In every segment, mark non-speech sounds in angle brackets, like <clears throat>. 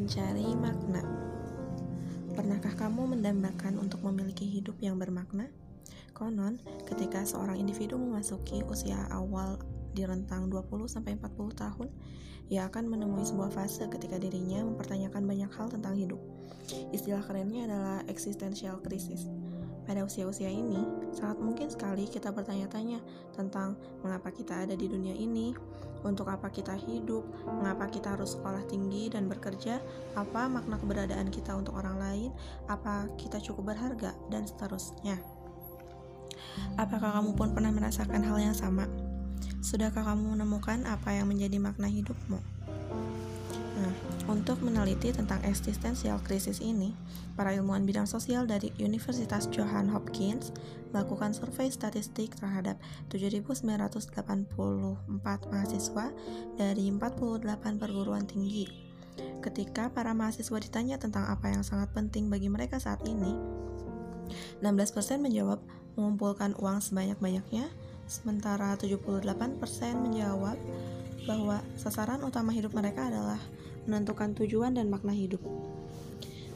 Mencari makna. Pernahkah kamu mendambakan untuk memiliki hidup yang bermakna? Konon, ketika seorang individu memasuki usia awal di rentang 20-40 tahun, ia akan menemui sebuah fase ketika dirinya mempertanyakan banyak hal tentang hidup. Istilah kerennya adalah existential crisis. Pada usia-usia ini, sangat mungkin sekali kita bertanya-tanya tentang mengapa kita ada di dunia ini, untuk apa kita hidup, mengapa kita harus sekolah tinggi dan bekerja, apa makna keberadaan kita untuk orang lain, apa kita cukup berharga, dan seterusnya. Apakah kamu pun pernah merasakan hal yang sama? Sudahkah kamu menemukan apa yang menjadi makna hidupmu? Untuk meneliti tentang eksistensial krisis ini, para ilmuwan bidang sosial dari Universitas Johns Hopkins melakukan survei statistik terhadap 7.984 mahasiswa dari 48 perguruan tinggi. Ketika para mahasiswa ditanya tentang apa yang sangat penting bagi mereka saat ini, 16% menjawab mengumpulkan uang sebanyak-banyaknya, sementara 78% menjawab bahwa sasaran utama hidup mereka adalah menentukan tujuan dan makna hidup.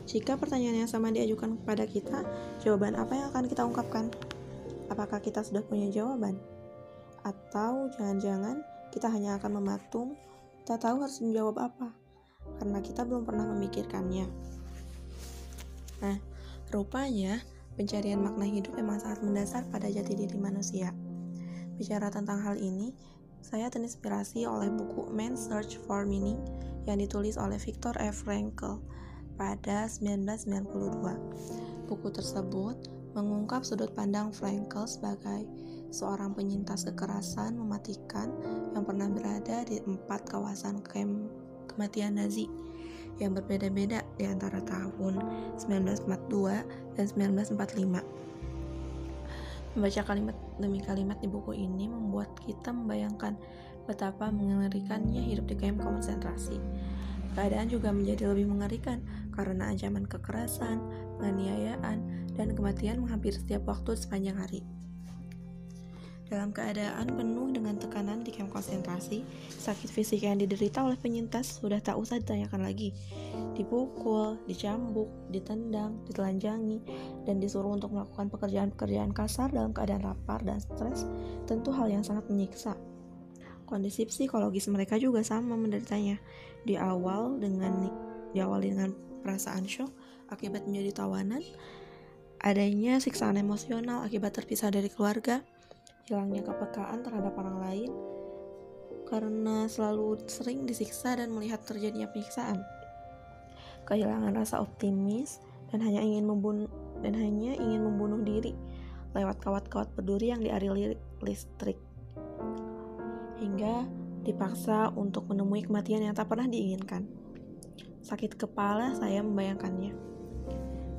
Jika pertanyaan yang sama diajukan kepada kita, jawaban apa yang akan kita ungkapkan? Apakah kita sudah punya jawaban? Atau jangan-jangan kita hanya akan mematung, tak tahu harus menjawab apa, karena kita belum pernah memikirkannya. Nah, rupanya pencarian makna hidup memang sangat mendasar pada jati diri manusia. Bicara tentang hal ini, saya terinspirasi oleh buku Man's Search for Meaning yang ditulis oleh Viktor F. Frankl pada 1992. Buku tersebut mengungkap sudut pandang Frankl sebagai seorang penyintas kekerasan mematikan yang pernah berada di empat kawasan kem kematian Nazi yang berbeda-beda di antara tahun 1942 dan 1945. Membaca kalimat demi kalimat di buku ini membuat kita membayangkan betapa mengerikannya hidup di kamp konsentrasi. Keadaan juga menjadi lebih mengerikan karena ancaman kekerasan, penganiayaan, dan kematian menghampiri setiap waktu sepanjang hari. Dalam keadaan penuh dengan tekanan di kamp konsentrasi, sakit fisik yang diderita oleh penyintas sudah tak usah ditanyakan lagi. Dipukul, dicambuk, ditendang, ditelanjangi, dan disuruh untuk melakukan pekerjaan-pekerjaan kasar dalam keadaan lapar dan stres, tentu hal yang sangat menyiksa. Kondisi psikologis mereka juga sama menderitanya. Di awal dengan diawali dengan perasaan shock akibat menjadi tawanan, adanya siksaan emosional akibat terpisah dari keluarga, hilangnya kepekaan terhadap orang lain karena selalu sering disiksa dan melihat terjadinya penyiksaan. Kehilangan rasa optimis dan hanya ingin membunuh dan hanya ingin membunuh diri lewat kawat-kawat berduri yang diarili listrik. Hingga dipaksa untuk menemui kematian yang tak pernah diinginkan. Sakit kepala saya membayangkannya.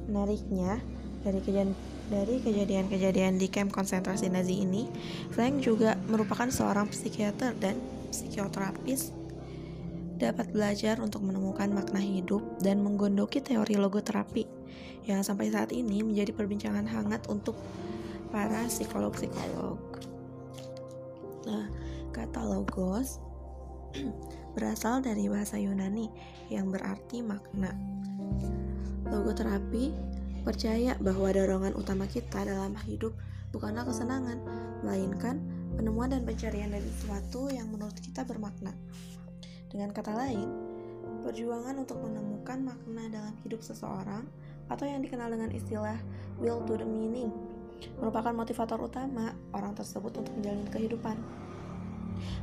Menariknya, dari kejadian dari kejadian-kejadian di kamp konsentrasi Nazi ini, Frank juga merupakan seorang psikiater dan psikoterapis dapat belajar untuk menemukan makna hidup dan menggondoki teori logoterapi yang sampai saat ini menjadi perbincangan hangat untuk para psikolog-psikolog. Nah, kata logos <clears throat> berasal dari bahasa Yunani yang berarti makna. Logoterapi Percaya bahwa dorongan utama kita dalam hidup bukanlah kesenangan, melainkan penemuan dan pencarian dari sesuatu yang menurut kita bermakna. Dengan kata lain, perjuangan untuk menemukan makna dalam hidup seseorang atau yang dikenal dengan istilah will to the meaning merupakan motivator utama orang tersebut untuk menjalani kehidupan.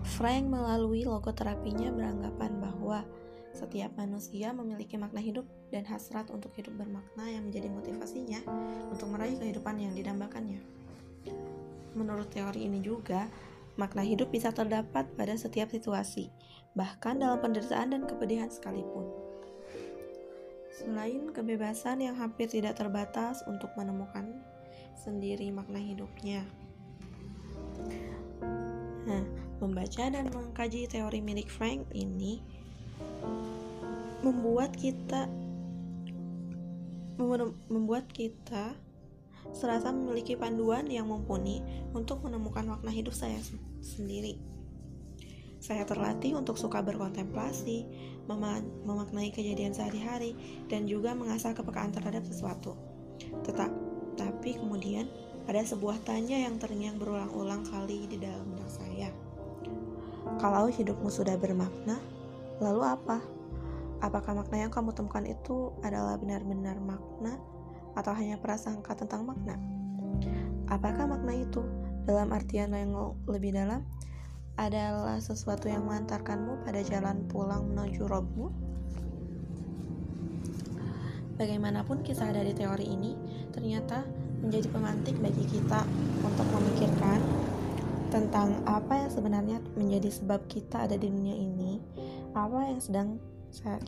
Frank melalui logoterapinya beranggapan bahwa setiap manusia memiliki makna hidup dan hasrat untuk hidup bermakna yang menjadi motivasinya untuk meraih kehidupan yang didambakannya. Menurut teori ini juga, makna hidup bisa terdapat pada setiap situasi, bahkan dalam penderitaan dan kepedihan sekalipun. Selain kebebasan yang hampir tidak terbatas untuk menemukan sendiri makna hidupnya. Nah, membaca dan mengkaji teori milik Frank ini membuat kita membuat kita serasa memiliki panduan yang mumpuni untuk menemukan makna hidup saya sendiri. Saya terlatih untuk suka berkontemplasi, memaknai kejadian sehari-hari, dan juga mengasah kepekaan terhadap sesuatu. Tetap, tapi kemudian ada sebuah tanya yang terngiang berulang-ulang kali di dalam benak saya. Kalau hidupmu sudah bermakna, lalu apa? Apakah makna yang kamu temukan itu adalah benar-benar makna atau hanya prasangka tentang makna? Apakah makna itu dalam artian yang lebih dalam adalah sesuatu yang mengantarkanmu pada jalan pulang menuju robmu? Bagaimanapun kisah dari teori ini, ternyata menjadi pemantik bagi kita untuk tentang apa yang sebenarnya menjadi sebab kita ada di dunia ini, apa yang sedang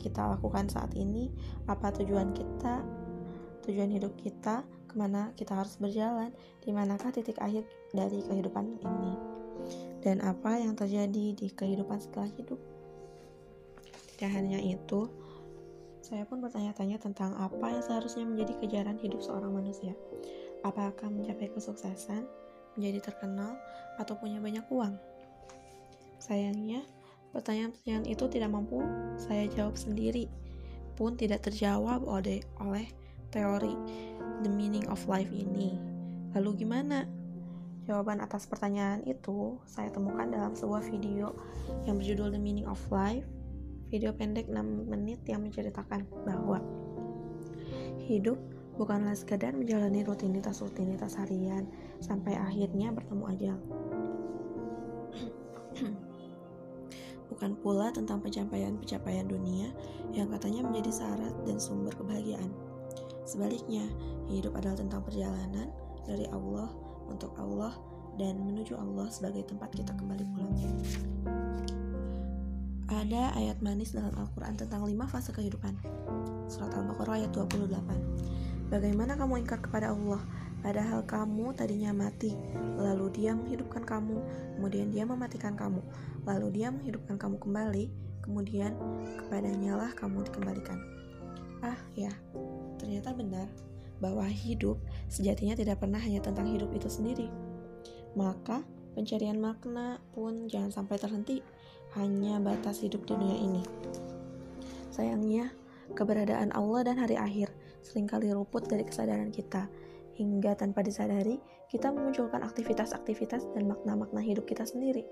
kita lakukan saat ini, apa tujuan kita, tujuan hidup kita, ke mana kita harus berjalan, di manakah titik akhir dari kehidupan ini, dan apa yang terjadi di kehidupan setelah hidup. Tidak hanya itu, saya pun bertanya-tanya tentang apa yang seharusnya menjadi kejaran hidup seorang manusia apakah mencapai kesuksesan, menjadi terkenal, atau punya banyak uang? Sayangnya, pertanyaan-pertanyaan itu tidak mampu saya jawab sendiri, pun tidak terjawab oleh, oleh teori The Meaning of Life ini. Lalu gimana? Jawaban atas pertanyaan itu saya temukan dalam sebuah video yang berjudul The Meaning of Life, video pendek 6 menit yang menceritakan bahwa hidup bukanlah sekadar menjalani rutinitas-rutinitas harian sampai akhirnya bertemu ajal. <clears throat> Bukan pula tentang pencapaian-pencapaian dunia yang katanya menjadi syarat dan sumber kebahagiaan. Sebaliknya, hidup adalah tentang perjalanan dari Allah untuk Allah dan menuju Allah sebagai tempat kita kembali pulang. Ada ayat manis dalam Al-Quran tentang lima fase kehidupan. Surat Al-Baqarah ayat 28. Bagaimana kamu ingkar kepada Allah, padahal kamu tadinya mati, lalu Dia menghidupkan kamu, kemudian Dia mematikan kamu, lalu Dia menghidupkan kamu kembali, kemudian kepadanya lah kamu dikembalikan. Ah, ya, ternyata benar bahwa hidup sejatinya tidak pernah hanya tentang hidup itu sendiri. Maka, pencarian makna pun jangan sampai terhenti hanya batas hidup di dunia ini. Sayangnya, keberadaan Allah dan hari akhir sering kali luput dari kesadaran kita, hingga tanpa disadari, kita memunculkan aktivitas-aktivitas dan makna-makna hidup kita sendiri.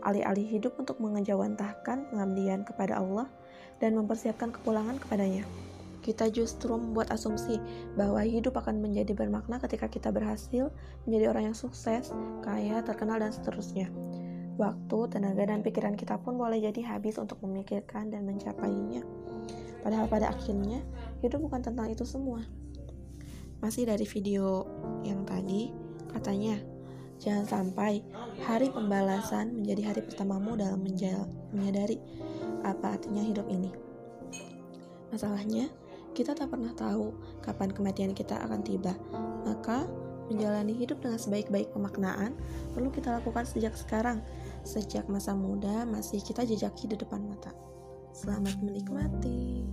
Alih-alih hidup untuk mengejawantahkan pengabdian kepada Allah dan mempersiapkan kepulangan kepadanya. Kita justru membuat asumsi bahwa hidup akan menjadi bermakna ketika kita berhasil menjadi orang yang sukses, kaya, terkenal, dan seterusnya. Waktu, tenaga, dan pikiran kita pun boleh jadi habis untuk memikirkan dan mencapainya. Padahal pada akhirnya hidup bukan tentang itu semua. Masih dari video yang tadi, katanya, jangan sampai hari pembalasan menjadi hari pertamamu dalam menyadari apa artinya hidup ini. Masalahnya, kita tak pernah tahu kapan kematian kita akan tiba. Maka, menjalani hidup dengan sebaik-baik pemaknaan perlu kita lakukan sejak sekarang, sejak masa muda masih kita jejaki di depan mata. Selamat menikmati.